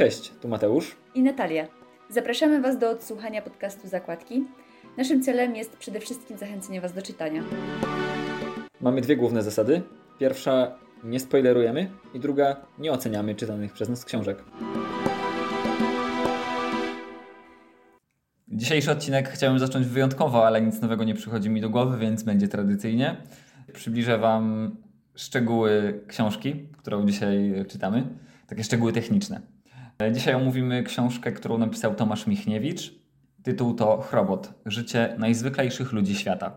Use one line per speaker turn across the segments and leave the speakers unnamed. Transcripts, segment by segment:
Cześć, tu Mateusz
i Natalia. Zapraszamy Was do odsłuchania podcastu Zakładki. Naszym celem jest przede wszystkim zachęcenie Was do czytania.
Mamy dwie główne zasady. Pierwsza, nie spoilerujemy i druga, nie oceniamy czytanych przez nas książek. Dzisiejszy odcinek chciałem zacząć wyjątkowo, ale nic nowego nie przychodzi mi do głowy, więc będzie tradycyjnie. Przybliżę Wam szczegóły książki, którą dzisiaj czytamy, takie szczegóły techniczne. Dzisiaj omówimy książkę, którą napisał Tomasz Michniewicz. Tytuł to Chrobot Życie najzwyklejszych ludzi świata.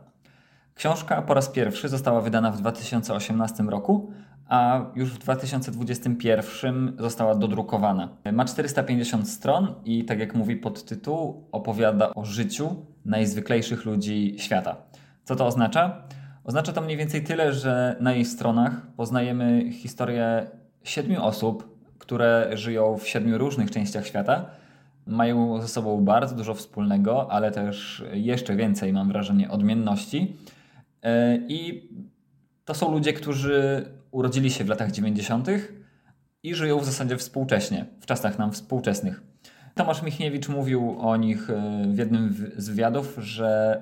Książka po raz pierwszy została wydana w 2018 roku, a już w 2021 została dodrukowana. Ma 450 stron i, tak jak mówi podtytuł, opowiada o życiu najzwyklejszych ludzi świata. Co to oznacza? Oznacza to mniej więcej tyle, że na jej stronach poznajemy historię siedmiu osób, które żyją w siedmiu różnych częściach świata. Mają ze sobą bardzo dużo wspólnego, ale też jeszcze więcej, mam wrażenie, odmienności. E, I to są ludzie, którzy urodzili się w latach 90. i żyją w zasadzie współcześnie, w czasach nam współczesnych. Tomasz Michniewicz mówił o nich e, w jednym z wywiadów, że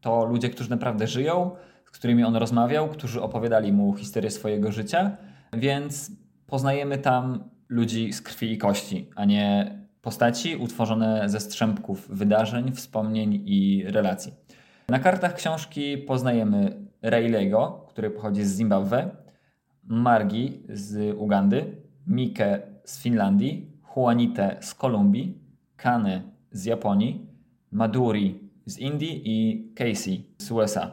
to ludzie, którzy naprawdę żyją, z którymi on rozmawiał, którzy opowiadali mu historię swojego życia, więc poznajemy tam ludzi z krwi i kości, a nie postaci utworzone ze strzępków wydarzeń, wspomnień i relacji. Na kartach książki poznajemy Rayleigho, który pochodzi z Zimbabwe, Margi z Ugandy, Mikę z Finlandii, Juanitę z Kolumbii, Kane z Japonii, Maduri z Indii i Casey z USA.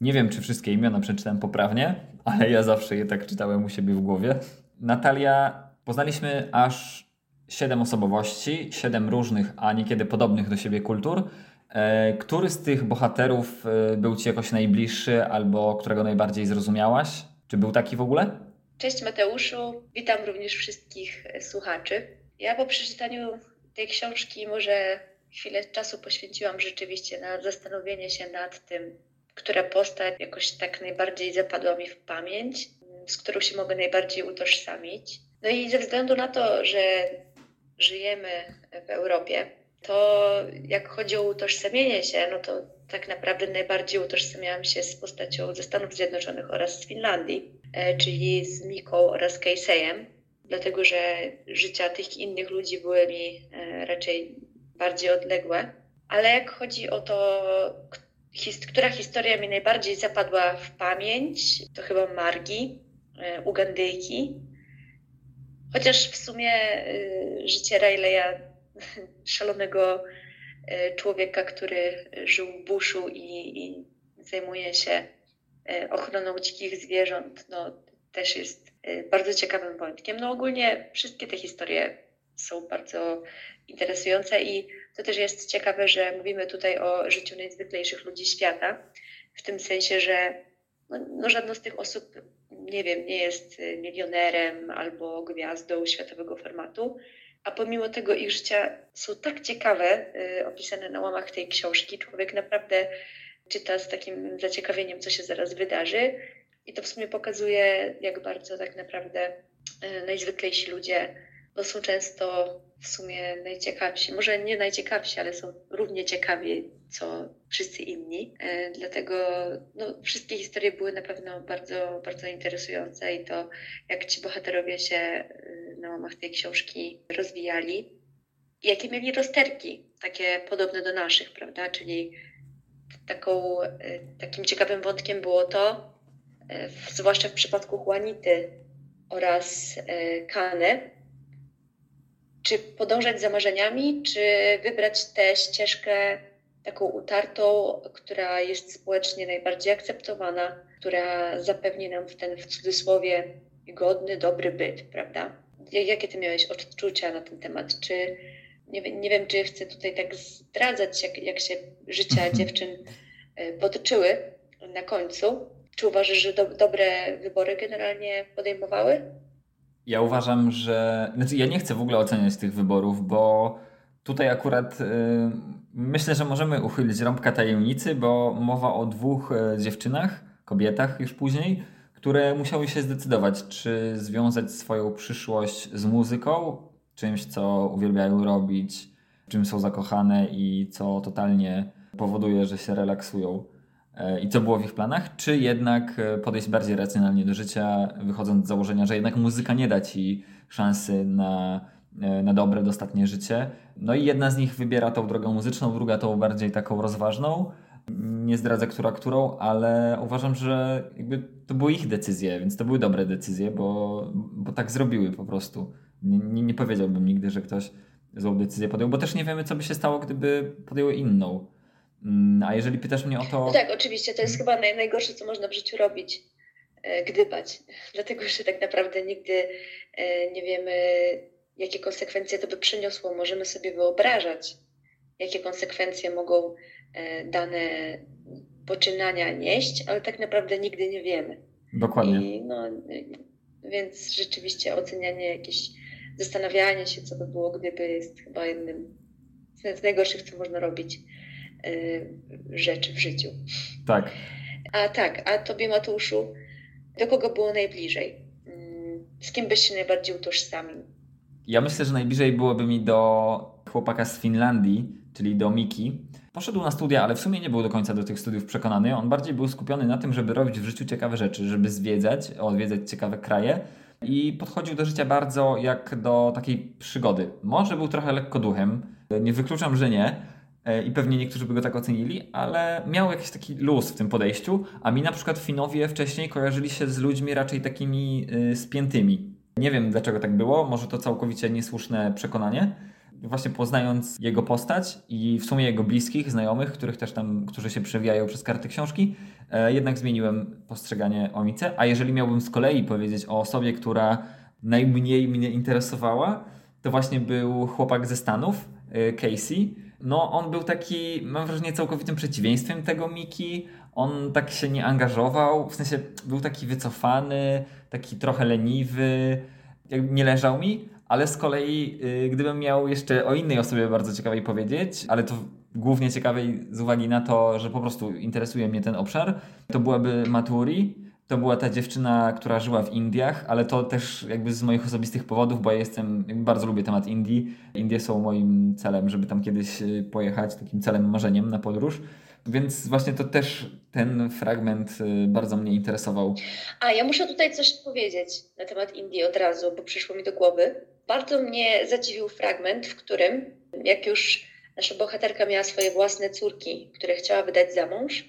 Nie wiem, czy wszystkie imiona przeczytałem poprawnie, ale ja zawsze je tak czytałem u siebie w głowie. Natalia, poznaliśmy aż siedem osobowości, siedem różnych, a niekiedy podobnych do siebie kultur. E, który z tych bohaterów e, był Ci jakoś najbliższy albo którego najbardziej zrozumiałaś? Czy był taki w ogóle?
Cześć Mateuszu, witam również wszystkich e, słuchaczy. Ja po przeczytaniu tej książki może chwilę czasu poświęciłam rzeczywiście na zastanowienie się nad tym, która postać jakoś tak najbardziej zapadła mi w pamięć, z którą się mogę najbardziej utożsamić. No i ze względu na to, że żyjemy w Europie, to jak chodzi o utożsamienie się, no to tak naprawdę najbardziej utożsamiałam się z postacią ze Stanów Zjednoczonych oraz z Finlandii, e, czyli z Miką oraz Caseyem, dlatego że życia tych innych ludzi były mi e, raczej bardziej odległe. Ale jak chodzi o to, która historia mi najbardziej zapadła w pamięć, to chyba Margi, e, Ugandyjki. Chociaż w sumie życie Rayleigha szalonego e, człowieka, który żył w buszu i, i zajmuje się e, ochroną dzikich zwierząt, no, też jest bardzo ciekawym wątkiem. No ogólnie wszystkie te historie są bardzo interesujące i to też jest ciekawe, że mówimy tutaj o życiu najzwyklejszych ludzi świata, w tym sensie, że no, no żadna z tych osób, nie wiem, nie jest milionerem albo gwiazdą światowego formatu, a pomimo tego ich życia są tak ciekawe, y, opisane na łamach tej książki. Człowiek naprawdę czyta z takim zaciekawieniem, co się zaraz wydarzy. I to w sumie pokazuje, jak bardzo tak naprawdę y, najzwyklejsi ludzie są często w sumie najciekawsi. Może nie najciekawsi, ale są równie ciekawi, co wszyscy inni. E, dlatego no, wszystkie historie były na pewno bardzo, bardzo interesujące i to, jak ci bohaterowie się y, na łamach tej książki rozwijali. Jakie mieli rozterki, takie podobne do naszych, prawda? Czyli taką, y, takim ciekawym wątkiem było to, zwłaszcza w przypadku Juanity oraz Kany, czy podążać za marzeniami, czy wybrać tę ścieżkę taką utartą, która jest społecznie najbardziej akceptowana, która zapewni nam w ten w cudzysłowie godny, dobry byt, prawda? Jakie ty miałeś odczucia na ten temat? Czy nie, nie wiem, czy chcę tutaj tak zdradzać, jak, jak się życia mhm. dziewczyn e, potoczyły na końcu. Czy uważasz, że do, dobre wybory generalnie podejmowały?
Ja uważam, że. Znaczy, ja nie chcę w ogóle oceniać tych wyborów, bo tutaj akurat yy, myślę, że możemy uchylić rąbka tajemnicy, bo mowa o dwóch yy, dziewczynach, kobietach już później, które musiały się zdecydować, czy związać swoją przyszłość z muzyką, czymś, co uwielbiają robić, czym są zakochane i co totalnie powoduje, że się relaksują i co było w ich planach, czy jednak e, podejść bardziej racjonalnie do życia, wychodząc z założenia, że jednak muzyka nie da ci szansy na, e, na dobre, dostatnie życie. No i jedna z nich wybiera tą drogę muzyczną, druga tą bardziej taką rozważną. Nie zdradzę, która którą, ale uważam, że jakby to były ich decyzje, więc to były dobre decyzje, bo, bo tak zrobiły po prostu. Nie, nie powiedziałbym nigdy, że ktoś złą decyzję podjął, bo też nie wiemy, co by się stało, gdyby podjęły inną. Mm, a jeżeli pytasz mnie o to.
No tak, oczywiście, to jest hmm. chyba naj, najgorsze, co można w życiu robić. E, gdybać. Dlatego, że tak naprawdę nigdy e, nie wiemy, jakie konsekwencje to by przyniosło. Możemy sobie wyobrażać, jakie konsekwencje mogą e, dane poczynania nieść, ale tak naprawdę nigdy nie wiemy.
Dokładnie.
I, no, więc rzeczywiście ocenianie jakieś, zastanawianie się, co by było, gdyby, jest chyba jednym z najgorszych, co można robić rzeczy w życiu.
Tak.
A tak, a tobie Mateuszu, do kogo było najbliżej? Mm, z kim byś się najbardziej utożsamił?
Ja myślę, że najbliżej byłoby mi do chłopaka z Finlandii, czyli do Miki. Poszedł na studia, ale w sumie nie był do końca do tych studiów przekonany. On bardziej był skupiony na tym, żeby robić w życiu ciekawe rzeczy, żeby zwiedzać, odwiedzać ciekawe kraje i podchodził do życia bardzo jak do takiej przygody. Może był trochę lekko duchem, nie wykluczam, że nie, i pewnie niektórzy by go tak ocenili, ale miał jakiś taki luz w tym podejściu, a mi na przykład Finowie wcześniej kojarzyli się z ludźmi raczej takimi y, spiętymi. Nie wiem dlaczego tak było, może to całkowicie niesłuszne przekonanie. Właśnie poznając jego postać i w sumie jego bliskich, znajomych, których też tam, którzy się przewijają przez karty książki, e, jednak zmieniłem postrzeganie o Mice. A jeżeli miałbym z kolei powiedzieć o osobie, która najmniej mnie interesowała, to właśnie był chłopak ze Stanów, y, Casey, no on był taki, mam wrażenie, całkowitym przeciwieństwem tego Miki. On tak się nie angażował, w sensie był taki wycofany, taki trochę leniwy, nie leżał mi, ale z kolei yy, gdybym miał jeszcze o innej osobie bardzo ciekawej powiedzieć, ale to głównie ciekawej z uwagi na to, że po prostu interesuje mnie ten obszar, to byłaby Maturi to była ta dziewczyna, która żyła w Indiach, ale to też jakby z moich osobistych powodów, bo ja jestem, bardzo lubię temat Indii. Indie są moim celem, żeby tam kiedyś y, pojechać, takim celem, marzeniem na podróż. Więc właśnie to też ten fragment y, bardzo mnie interesował.
A ja muszę tutaj coś powiedzieć na temat Indii od razu, bo przyszło mi do głowy. Bardzo mnie zadziwił fragment, w którym, jak już nasza bohaterka miała swoje własne córki, które chciała wydać za mąż,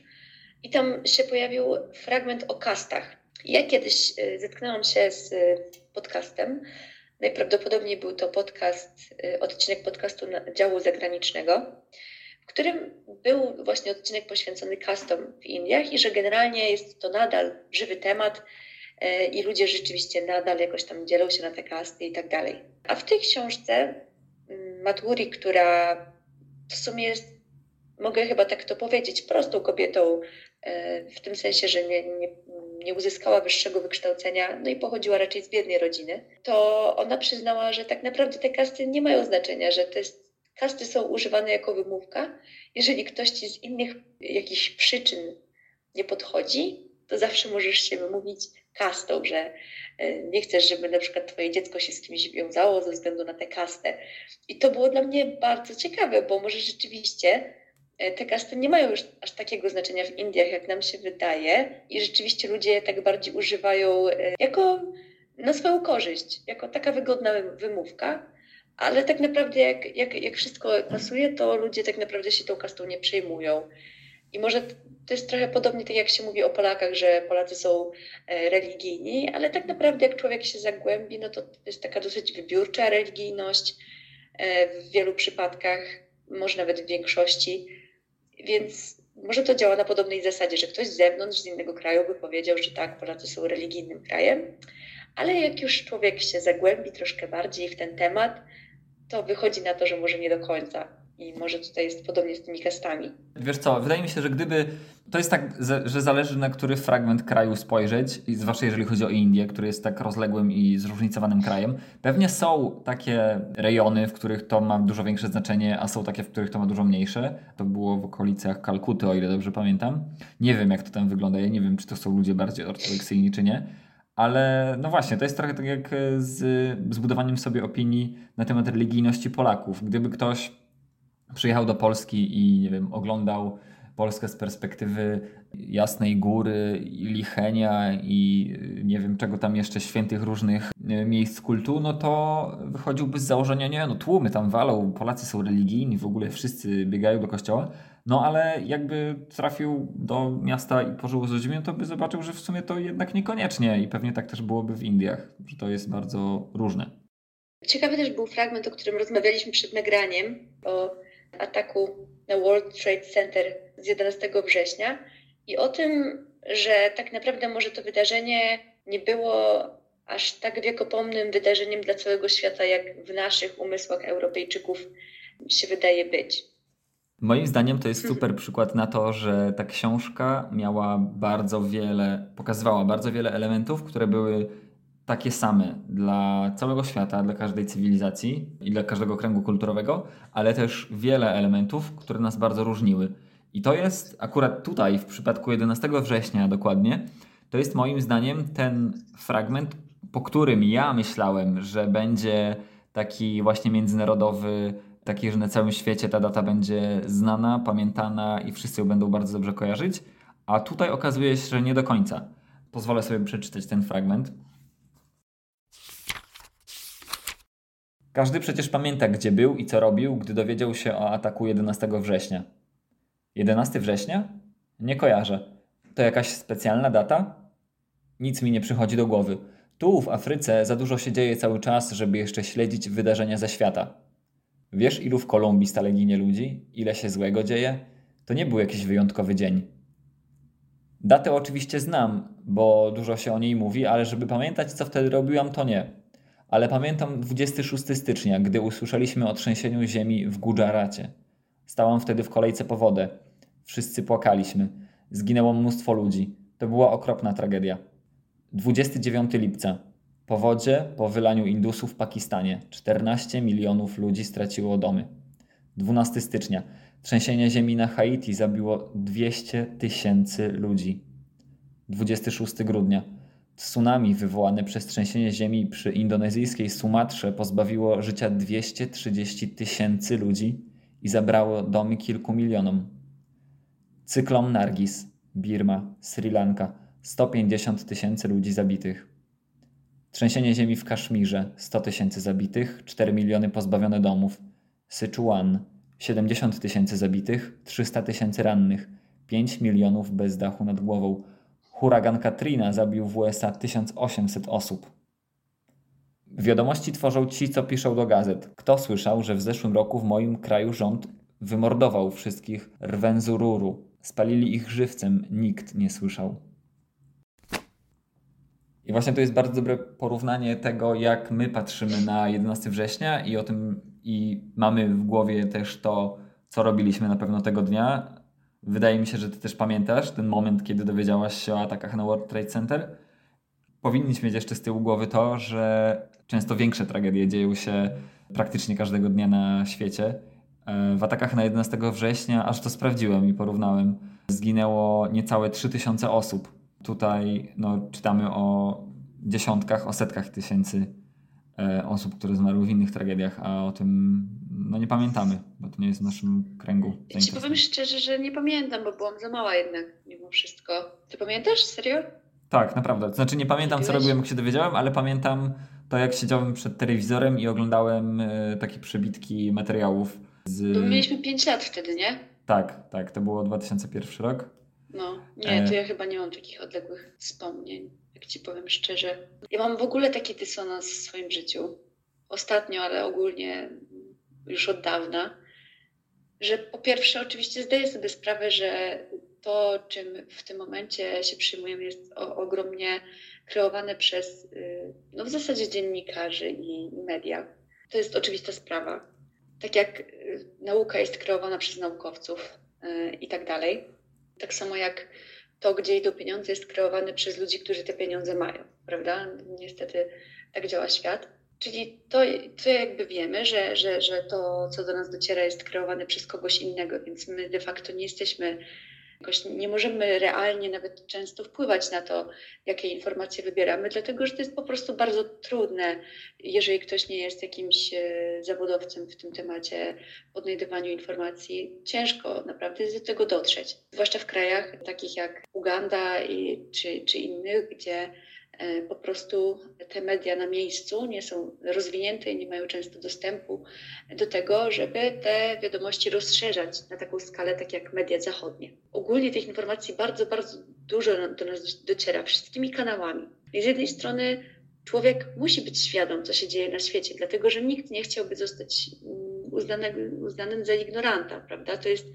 i tam się pojawił fragment o kastach. Ja kiedyś e, zetknęłam się z e, podcastem. Najprawdopodobniej był to podcast, e, odcinek podcastu działu zagranicznego, w którym był właśnie odcinek poświęcony kastom w Indiach i że generalnie jest to nadal żywy temat i ludzie rzeczywiście nadal jakoś tam dzielą się na te kasty i tak dalej. A w tej książce mm, Maturi, która w sumie jest, mogę chyba tak to powiedzieć, prostą kobietą w tym sensie, że nie, nie, nie, uzyskała wyższego wykształcenia, no i pochodziła raczej z biednej rodziny, to ona przyznała, że tak naprawdę te kasty nie mają znaczenia, że te kasty są używane jako wymówka. Jeżeli ktoś ci z innych jakichś przyczyn nie podchodzi, to zawsze możesz się wymówić kastą, że e, nie chcesz, żeby na przykład twoje dziecko się z kimś wiązało ze względu na tę kastę. I to było dla mnie bardzo ciekawe, bo może rzeczywiście E, te kasty nie mają już aż takiego znaczenia w Indiach, jak nam się wydaje, i rzeczywiście ludzie tak bardziej używają e, jako na swoją korzyść, jako taka wygodna wymówka. Ale tak naprawdę, jak, jak, jak wszystko pasuje, to ludzie tak naprawdę się tą kastą nie przejmują. I może to jest trochę podobnie tak, jak się mówi o Polakach, że Polacy są e, religijni, ale tak naprawdę, jak człowiek się zagłębi, no to to jest taka dosyć wybiórcza religijność w wielu przypadkach, może nawet w większości. Więc może to działa na podobnej zasadzie, że ktoś z zewnątrz, z innego kraju by powiedział, że tak, Polacy są religijnym krajem, ale jak już człowiek się zagłębi troszkę bardziej w ten temat, to wychodzi na to, że może nie do końca. I może tutaj jest podobnie z tymi kastami.
Wiesz co, wydaje mi się, że gdyby. To jest tak, że zależy na który fragment kraju spojrzeć, zwłaszcza jeżeli chodzi o Indię, który jest tak rozległym i zróżnicowanym krajem. Pewnie są takie rejony, w których to ma dużo większe znaczenie, a są takie, w których to ma dużo mniejsze. To było w okolicach Kalkuty, o ile dobrze pamiętam. Nie wiem, jak to tam wygląda. Ja nie wiem, czy to są ludzie bardziej ortodoksyjni, czy nie Ale no właśnie, to jest trochę tak jak z zbudowaniem sobie opinii na temat religijności Polaków. Gdyby ktoś przyjechał do Polski i nie wiem, oglądał Polskę z perspektywy Jasnej Góry i Lichenia i nie wiem czego tam jeszcze, świętych różnych e, miejsc kultu, no to wychodziłby z założenia, nie, no tłumy tam walą, Polacy są religijni, w ogóle wszyscy biegają do kościoła, no ale jakby trafił do miasta i pożył z ludźmi, to by zobaczył, że w sumie to jednak niekoniecznie i pewnie tak też byłoby w Indiach, że to jest bardzo różne.
Ciekawy też był fragment, o którym rozmawialiśmy przed nagraniem, o ataku na World Trade Center z 11 września i o tym, że tak naprawdę może to wydarzenie nie było aż tak wiekopomnym wydarzeniem dla całego świata, jak w naszych umysłach Europejczyków się wydaje być.
Moim zdaniem to jest super przykład na to, że ta książka miała bardzo wiele, pokazywała bardzo wiele elementów, które były takie same dla całego świata, dla każdej cywilizacji i dla każdego kręgu kulturowego, ale też wiele elementów, które nas bardzo różniły. I to jest akurat tutaj, w przypadku 11 września dokładnie, to jest moim zdaniem ten fragment, po którym ja myślałem, że będzie taki właśnie międzynarodowy, taki, że na całym świecie ta data będzie znana, pamiętana i wszyscy ją będą bardzo dobrze kojarzyć, a tutaj okazuje się, że nie do końca. Pozwolę sobie przeczytać ten fragment. Każdy przecież pamięta, gdzie był i co robił, gdy dowiedział się o ataku 11 września. 11 września? Nie kojarzę. To jakaś specjalna data? Nic mi nie przychodzi do głowy. Tu, w Afryce, za dużo się dzieje cały czas, żeby jeszcze śledzić wydarzenia ze świata. Wiesz, ilu w Kolumbii stale ginie ludzi? Ile się złego dzieje? To nie był jakiś wyjątkowy dzień. Datę oczywiście znam, bo dużo się o niej mówi, ale żeby pamiętać, co wtedy robiłam, to nie. Ale pamiętam 26 stycznia, gdy usłyszeliśmy o trzęsieniu ziemi w Gujaracie. Stałam wtedy w kolejce po wodę. Wszyscy płakaliśmy. Zginęło mnóstwo ludzi. To była okropna tragedia. 29 lipca. Po wodzie, po wylaniu Indusów w Pakistanie 14 milionów ludzi straciło domy. 12 stycznia. Trzęsienie ziemi na Haiti zabiło 200 tysięcy ludzi. 26 grudnia. Tsunami wywołane przez trzęsienie ziemi przy indonezyjskiej Sumatrze pozbawiło życia 230 tysięcy ludzi i zabrało domy kilku milionom. Cyklon Nargis, Birma, Sri Lanka 150 tysięcy ludzi zabitych. Trzęsienie ziemi w Kaszmirze 100 tysięcy zabitych, 4 miliony pozbawione domów. Syczuan 70 tysięcy zabitych, 300 tysięcy rannych, 5 milionów bez dachu nad głową. Huragan Katrina zabił w USA 1800 osób. Wiadomości tworzą ci, co piszą do gazet. Kto słyszał, że w zeszłym roku w moim kraju rząd wymordował wszystkich Rwenzururu? Spalili ich żywcem, nikt nie słyszał. I właśnie to jest bardzo dobre porównanie tego, jak my patrzymy na 11 września i o tym, i mamy w głowie też to, co robiliśmy na pewno tego dnia. Wydaje mi się, że ty też pamiętasz ten moment, kiedy dowiedziałaś się o atakach na World Trade Center. Powinniśmy mieć jeszcze z tyłu głowy to, że często większe tragedie dzieją się praktycznie każdego dnia na świecie. E, w atakach na 11 września, aż to sprawdziłem i porównałem, zginęło niecałe 3000 osób. Tutaj no, czytamy o dziesiątkach, o setkach tysięcy e, osób, które zmarły w innych tragediach, a o tym no, nie pamiętamy, bo to nie jest w naszym kręgu.
Ja ci powiem szczerze, że nie pamiętam, bo byłam za mała jednak mimo wszystko. Ty pamiętasz? Serio?
Tak, naprawdę. Znaczy nie pamiętam, co robiłem, jak się dowiedziałem, ale pamiętam to, jak siedziałem przed telewizorem i oglądałem e, takie przebitki materiałów. Z...
To mieliśmy 5 lat wtedy, nie?
Tak, tak. To było 2001 rok.
No, nie, to ja chyba nie mam takich odległych wspomnień, jak ci powiem szczerze. Ja mam w ogóle taki dysonans w swoim życiu. Ostatnio, ale ogólnie już od dawna. Że po pierwsze, oczywiście zdaję sobie sprawę, że to, czym w tym momencie się przyjmujemy, jest o, ogromnie kreowane przez, y, no w zasadzie dziennikarzy i, media. To jest oczywista sprawa. Tak jak y, nauka jest kreowana przez naukowców y, i tak dalej tak samo jak to, gdzie idą pieniądze, jest kreowane przez ludzi, którzy te pieniądze mają, prawda? Niestety tak działa świat. Czyli to, to jakby wiemy, że, że, że to, co do nas dociera, jest kreowane przez kogoś innego, więc my de facto nie jesteśmy Jakoś nie możemy realnie nawet często wpływać na to, jakie informacje wybieramy, dlatego że to jest po prostu bardzo trudne, jeżeli ktoś nie jest jakimś e, zawodowcem w tym temacie odnajdywaniu informacji. Ciężko naprawdę jest do tego dotrzeć, zwłaszcza w krajach takich jak Uganda i, czy, czy innych, gdzie po prostu te media na miejscu nie są rozwinięte i nie mają często dostępu do tego, żeby te wiadomości rozszerzać na taką skalę, tak jak media zachodnie. Ogólnie tych informacji bardzo, bardzo dużo do nas dociera wszystkimi kanałami. I z jednej strony człowiek musi być świadom, co się dzieje na świecie, dlatego że nikt nie chciałby zostać mm, uznanym, uznanym za ignoranta, prawda? To jest,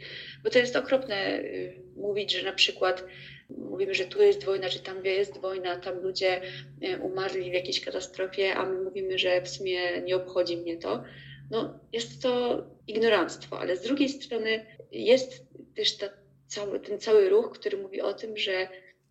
bo to jest okropne y, mówić, że na przykład mówimy, że tu jest wojna, czy tam jest wojna, tam ludzie e, umarli w jakiejś katastrofie, a my mówimy, że w sumie nie obchodzi mnie to. No, jest to ignoranstwo, ale z drugiej strony jest też ta, cały, ten cały ruch, który mówi o tym, że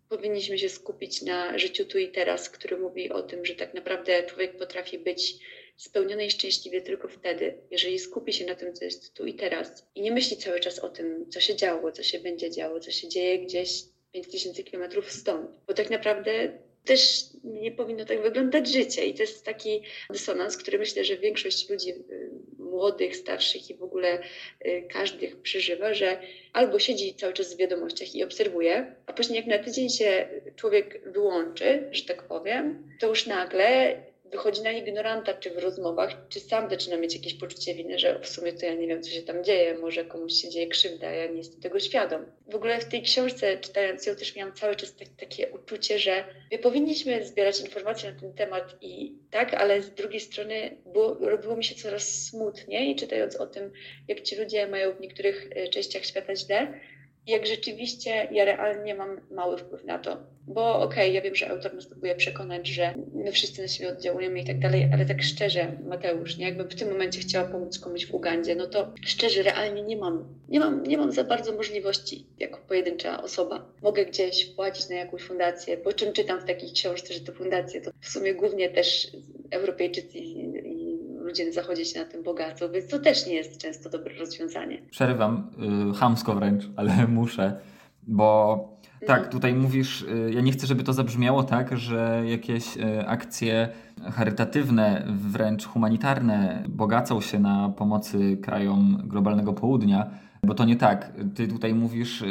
powinniśmy się skupić na życiu tu i teraz, który mówi o tym, że tak naprawdę człowiek potrafi być spełniony i szczęśliwy tylko wtedy, jeżeli skupi się na tym, co jest tu i teraz i nie myśli cały czas o tym, co się działo, co się będzie działo, co się dzieje gdzieś 5000 kilometrów stąd. Bo tak naprawdę też nie powinno tak wyglądać życie. I to jest taki dysonans, który myślę, że większość ludzi y, młodych, starszych i w ogóle y, każdych przeżywa, że albo siedzi cały czas w wiadomościach i obserwuje, a później jak na tydzień się człowiek wyłączy, że tak powiem, to już nagle wychodzi na ignoranta, czy w rozmowach, czy sam zaczyna mieć jakieś poczucie winy, że w sumie to ja nie wiem, co się tam dzieje, może komuś się dzieje krzywda, ja nie jestem tego świadom. W ogóle w tej książce, czytając ją, też miałam cały czas tak, takie uczucie, że my powinniśmy zbierać informacje na ten temat i tak, ale z drugiej strony było, robiło mi się coraz smutniej, czytając o tym, jak ci ludzie mają w niektórych e, częściach świata źle, jak rzeczywiście ja realnie mam mały wpływ na to. Bo okej, okay, ja wiem, że autor nas próbuje przekonać, że my wszyscy na siebie oddziałujemy i tak dalej, ale tak szczerze, Mateusz, nie? jakbym w tym momencie chciała pomóc komuś w Ugandzie, no to szczerze, realnie nie mam, nie mam, nie mam za bardzo możliwości jako pojedyncza osoba. Mogę gdzieś wpłacić na jakąś fundację, po czym czytam w takiej książce, że te fundacje to w sumie głównie też Europejczycy ludzie zachodzie się na tym bogacą, więc to też nie jest często dobre rozwiązanie.
Przerywam, yy, chamsko wręcz, ale muszę, bo tak, mhm. tutaj mówisz, y, ja nie chcę, żeby to zabrzmiało tak, że jakieś y, akcje charytatywne, wręcz humanitarne bogacą się na pomocy krajom globalnego południa, bo to nie tak. Ty tutaj mówisz, y,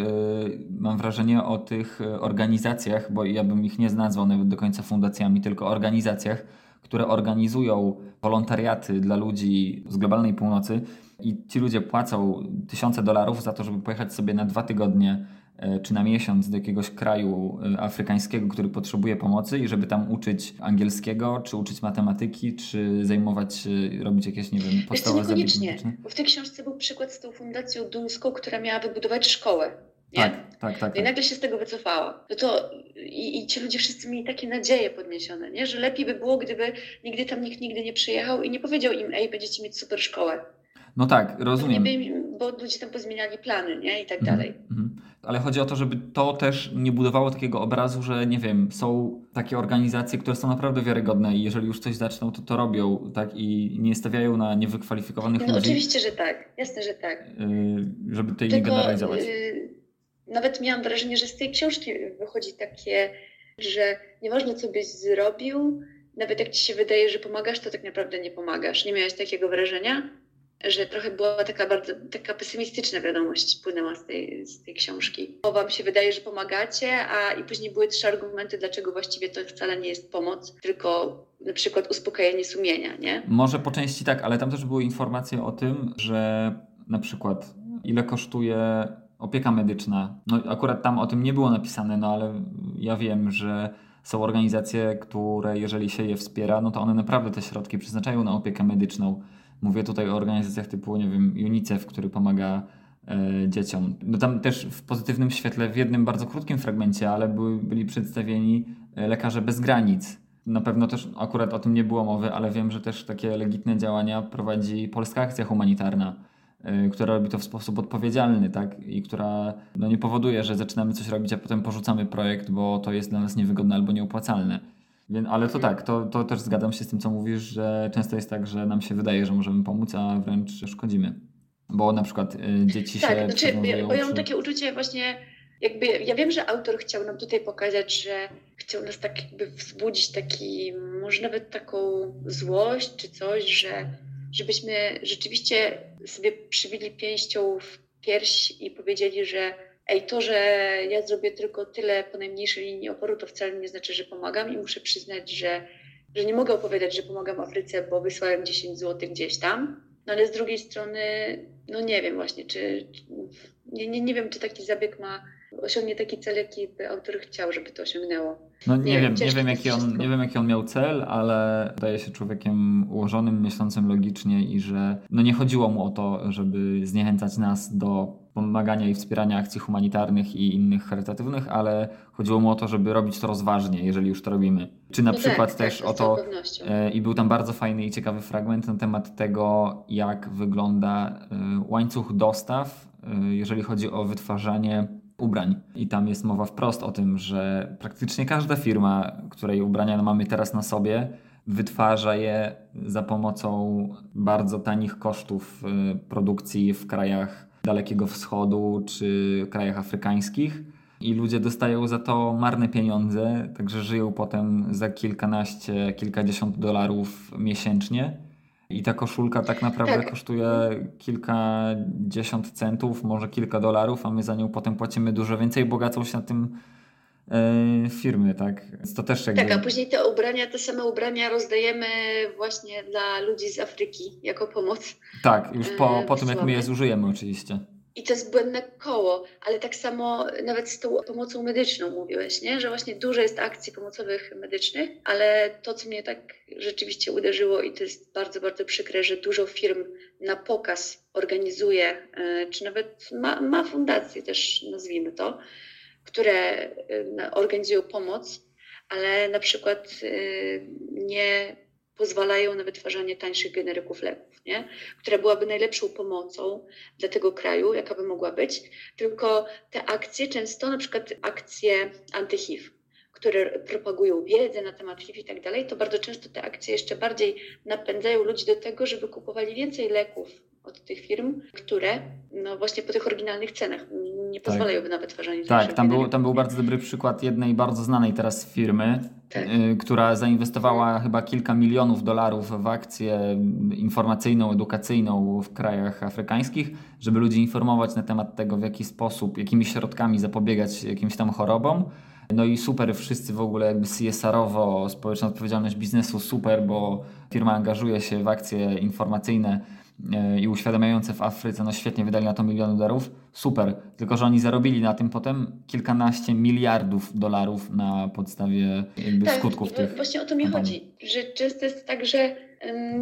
mam wrażenie, o tych organizacjach, bo ja bym ich nie nazwał nawet do końca fundacjami, tylko organizacjach, które organizują wolontariaty dla ludzi z globalnej północy i ci ludzie płacą tysiące dolarów za to, żeby pojechać sobie na dwa tygodnie e, czy na miesiąc do jakiegoś kraju e, afrykańskiego, który potrzebuje pomocy i żeby tam uczyć angielskiego, czy uczyć matematyki, czy zajmować się, robić jakieś, nie wiem,
podstawowe zabiegi w tej książce był przykład z tą fundacją duńską, która miała wybudować szkołę nie?
Tak, tak, tak.
I tak. nagle się z tego wycofała. No to i, i, ci ludzie wszyscy mieli takie nadzieje podniesione, nie? że lepiej by było, gdyby nigdy tam nikt nigdy nie przyjechał i nie powiedział im, ej, będziecie mieć super szkołę.
No tak, rozumiem.
Im, bo ludzie tam pozmieniali plany, nie? I tak mhm, dalej. Mhm.
Ale chodzi o to, żeby to też nie budowało takiego obrazu, że nie wiem, są takie organizacje, które są naprawdę wiarygodne i jeżeli już coś zaczną, to to robią, tak? I nie stawiają na niewykwalifikowanych
no,
ludzi.
No oczywiście, że tak. Jasne, że tak.
Yy, żeby tej Tylko, nie generalizować. Yy
nawet miałam wrażenie, że z tej książki wychodzi takie, że nieważne co byś zrobił, nawet jak ci się wydaje, że pomagasz, to tak naprawdę nie pomagasz. Nie miałeś takiego wrażenia? Że trochę była taka bardzo taka pesymistyczna wiadomość płynęła z tej, z tej książki. Bo wam się wydaje, że pomagacie, a i później były trzy argumenty, dlaczego właściwie to wcale nie jest pomoc, tylko na przykład uspokojenie sumienia, nie?
Może po części tak, ale tam też były informacje o tym, że na przykład ile kosztuje opieka medyczna. No akurat tam o tym nie było napisane, no ale ja wiem, że są organizacje, które jeżeli się je wspiera, no to one naprawdę te środki przeznaczają na opiekę medyczną. Mówię tutaj o organizacjach typu, nie wiem, UNICEF, który pomaga e, dzieciom. No tam też w pozytywnym świetle, w jednym bardzo krótkim fragmencie, ale były, byli przedstawieni e, lekarze bez granic. Na pewno też akurat o tym nie było mowy, ale wiem, że też takie legitne działania prowadzi Polska Akcja Humanitarna która robi to w sposób odpowiedzialny, tak? I która no, nie powoduje, że zaczynamy coś robić, a potem porzucamy projekt, bo to jest dla nas niewygodne albo nieopłacalne. Więc, ale to tak, to, to też zgadzam się z tym, co mówisz, że często jest tak, że nam się wydaje, że możemy pomóc, a wręcz szkodzimy. Bo na przykład y, dzieci
tak,
się.
Znaczy, bo ja mam takie uczucie właśnie jakby ja wiem, że autor chciał nam tutaj pokazać, że chciał nas tak jakby wzbudzić taki, może nawet taką złość czy coś, że żebyśmy rzeczywiście sobie przybili pięścią w pierś i powiedzieli, że ej, to, że ja zrobię tylko tyle po najmniejszej linii oporu, to wcale nie znaczy, że pomagam. I muszę przyznać, że, że nie mogę opowiadać, że pomagam Afryce, bo wysłałem 10 zł gdzieś tam, no ale z drugiej strony, no nie wiem właśnie, czy, nie, nie, nie wiem, czy taki zabieg ma osiągnie taki cel, jaki by autor chciał, żeby to osiągnęło.
No nie, nie wiem, nie wiem, jaki on, nie wiem jaki on miał cel, ale wydaje się człowiekiem ułożonym, myślącym logicznie i że no nie chodziło mu o to, żeby zniechęcać nas do pomagania i wspierania akcji humanitarnych i innych charytatywnych, ale chodziło mu o to, żeby robić to rozważnie, jeżeli już to robimy. Czy na no przykład tak, też tak, o to, e, i był tam bardzo fajny i ciekawy fragment na temat tego, jak wygląda e, łańcuch dostaw, e, jeżeli chodzi o wytwarzanie ubrań. I tam jest mowa wprost o tym, że praktycznie każda firma, której ubrania mamy teraz na sobie, wytwarza je za pomocą bardzo tanich kosztów produkcji w krajach Dalekiego Wschodu czy krajach afrykańskich. I ludzie dostają za to marne pieniądze, także żyją potem za kilkanaście, kilkadziesiąt dolarów miesięcznie. I ta koszulka tak naprawdę tak. kosztuje kilkadziesiąt centów, może kilka dolarów, a my za nią potem płacimy dużo więcej, bogacą się na tym E, firmy, tak? Więc to też jakby...
Tak, a później te ubrania, te same ubrania rozdajemy właśnie dla ludzi z Afryki jako pomoc.
Tak, już po, e, po tym jak my je zużyjemy oczywiście.
I to jest błędne koło, ale tak samo nawet z tą pomocą medyczną mówiłeś, nie? że właśnie dużo jest akcji pomocowych medycznych, ale to, co mnie tak rzeczywiście uderzyło i to jest bardzo, bardzo przykre, że dużo firm na pokaz organizuje, e, czy nawet ma, ma fundacje też, nazwijmy to, które y, organizują pomoc, ale na przykład y, nie pozwalają na wytwarzanie tańszych generyków leków, nie? która byłaby najlepszą pomocą dla tego kraju, jaka by mogła być. Tylko te akcje, często na przykład akcje anty-HIV, które propagują wiedzę na temat HIV i tak dalej, to bardzo często te akcje jeszcze bardziej napędzają ludzi do tego, żeby kupowali więcej leków od tych firm, które no właśnie po tych oryginalnych cenach nie tak. pozwalają na wytwarzanie
Tak, tam był, tam był bardzo dobry przykład jednej bardzo znanej teraz firmy, tak. y, która zainwestowała chyba kilka milionów dolarów w akcję informacyjną, edukacyjną w krajach afrykańskich, żeby ludzi informować na temat tego, w jaki sposób, jakimi środkami zapobiegać jakimś tam chorobom. No i super, wszyscy w ogóle jakby CSR-owo, społeczna odpowiedzialność biznesu super, bo firma angażuje się w akcje informacyjne i uświadamiające w Afryce, no świetnie wydali na to miliony dolarów, super. Tylko, że oni zarobili na tym potem kilkanaście miliardów dolarów na podstawie jakby tak, skutków tych.
Właśnie o to mi chodzi, że często jest tak, że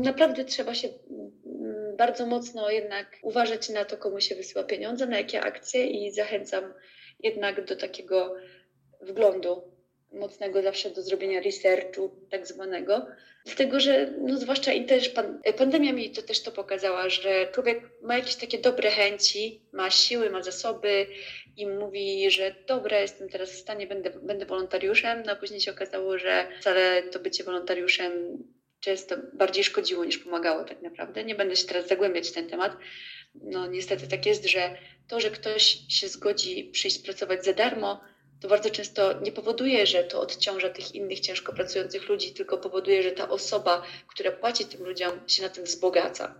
naprawdę trzeba się mm, bardzo mocno jednak uważać na to, komu się wysyła pieniądze, na jakie akcje i zachęcam jednak do takiego wglądu mocnego zawsze do zrobienia researchu tak zwanego, dlatego że no zwłaszcza i też pan, pandemia mi to też to pokazała, że człowiek ma jakieś takie dobre chęci, ma siły, ma zasoby i mówi, że dobra, jestem teraz w stanie, będę, będę wolontariuszem, no a później się okazało, że wcale to bycie wolontariuszem często bardziej szkodziło niż pomagało tak naprawdę. Nie będę się teraz zagłębiać w ten temat. No niestety tak jest, że to, że ktoś się zgodzi przyjść pracować za darmo, to bardzo często nie powoduje, że to odciąża tych innych ciężko pracujących ludzi, tylko powoduje, że ta osoba, która płaci tym ludziom, się na tym wzbogaca.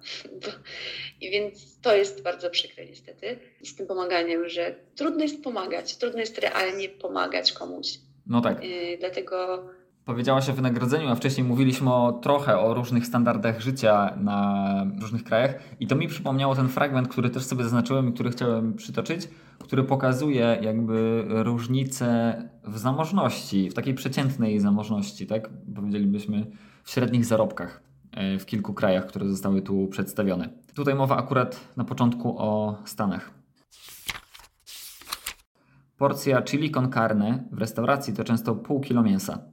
I więc to jest bardzo przykre niestety z tym pomaganiem, że trudno jest pomagać, trudno jest realnie pomagać komuś.
No tak.
Yy, dlatego
Powiedziałaś o wynagrodzeniu, a wcześniej mówiliśmy o, trochę o różnych standardach życia na różnych krajach i to mi przypomniało ten fragment, który też sobie zaznaczyłem i który chciałem przytoczyć, który pokazuje jakby różnicę w zamożności, w takiej przeciętnej zamożności, tak? Powiedzielibyśmy w średnich zarobkach e, w kilku krajach, które zostały tu przedstawione. Tutaj mowa akurat na początku o Stanach. Porcja chili con carne w restauracji to często pół kilo mięsa.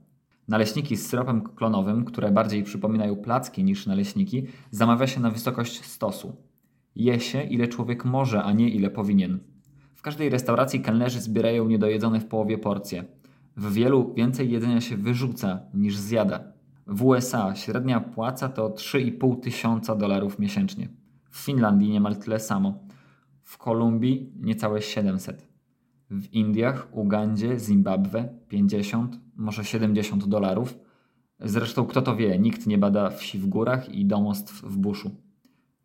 Naleśniki z syropem klonowym, które bardziej przypominają placki niż naleśniki, zamawia się na wysokość stosu. Je się ile człowiek może, a nie ile powinien. W każdej restauracji kelnerzy zbierają niedojedzone w połowie porcje. W wielu więcej jedzenia się wyrzuca niż zjada. W USA średnia płaca to 3,5 tysiąca dolarów miesięcznie. W Finlandii niemal tyle samo. W Kolumbii niecałe 700. w Indiach, Ugandzie, Zimbabwe 50, może 70 dolarów. Zresztą kto to wie, nikt nie bada wsi w górach i domostw w buszu.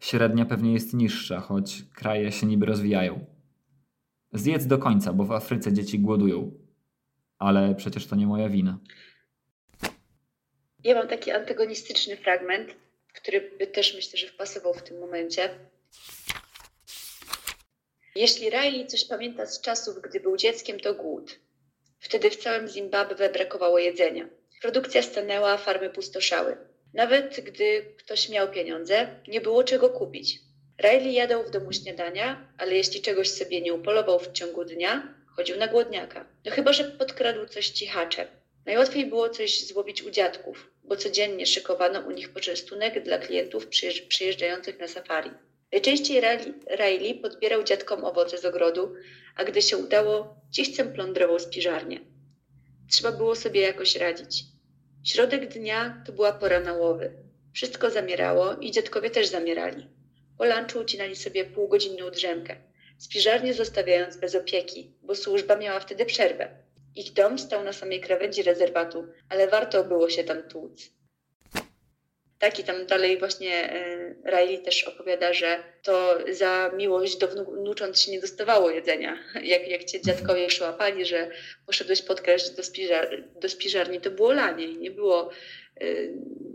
Średnia pewnie jest niższa, choć kraje się niby rozwijają. Zjedz do końca, bo w Afryce dzieci głodują. Ale przecież to nie moja wina.
Ja mam taki antagonistyczny fragment, który by też myślę, że wpasował w tym momencie. Jeśli Riley coś pamięta z czasów, gdy był dzieckiem, to głód. Wtedy w całym Zimbabwe brakowało jedzenia. Produkcja stanęła, farmy pustoszały. Nawet gdy ktoś miał pieniądze, nie było czego kupić. Riley jadał w domu śniadania, ale jeśli czegoś sobie nie upolował w ciągu dnia, chodził na głodniaka. No chyba, że podkradł coś cichacze. Najłatwiej było coś złowić u dziadków, bo codziennie szykowano u nich poczęstunek dla klientów przyjeżdżających na safari. Najczęściej Riley podbierał dziadkom owoce z ogrodu, a gdy się udało, cichcem plądrował spiżarnię. Trzeba było sobie jakoś radzić. Środek dnia to była pora na łowy. Wszystko zamierało i dziadkowie też zamierali. Po lunchu ucinali sobie półgodzinną drzemkę, spiżarnię zostawiając bez opieki, bo służba miała wtedy przerwę. Ich dom stał na samej krawędzi rezerwatu, ale warto było się tam tłuc. Tak, i tam dalej właśnie e, Riley też opowiada, że to za miłość do się nie dostawało jedzenia. Jak, jak cię dziadkowie przyłapali, że poszedłeś podkraść do, spiżar, do spiżarni, to było lanie nie było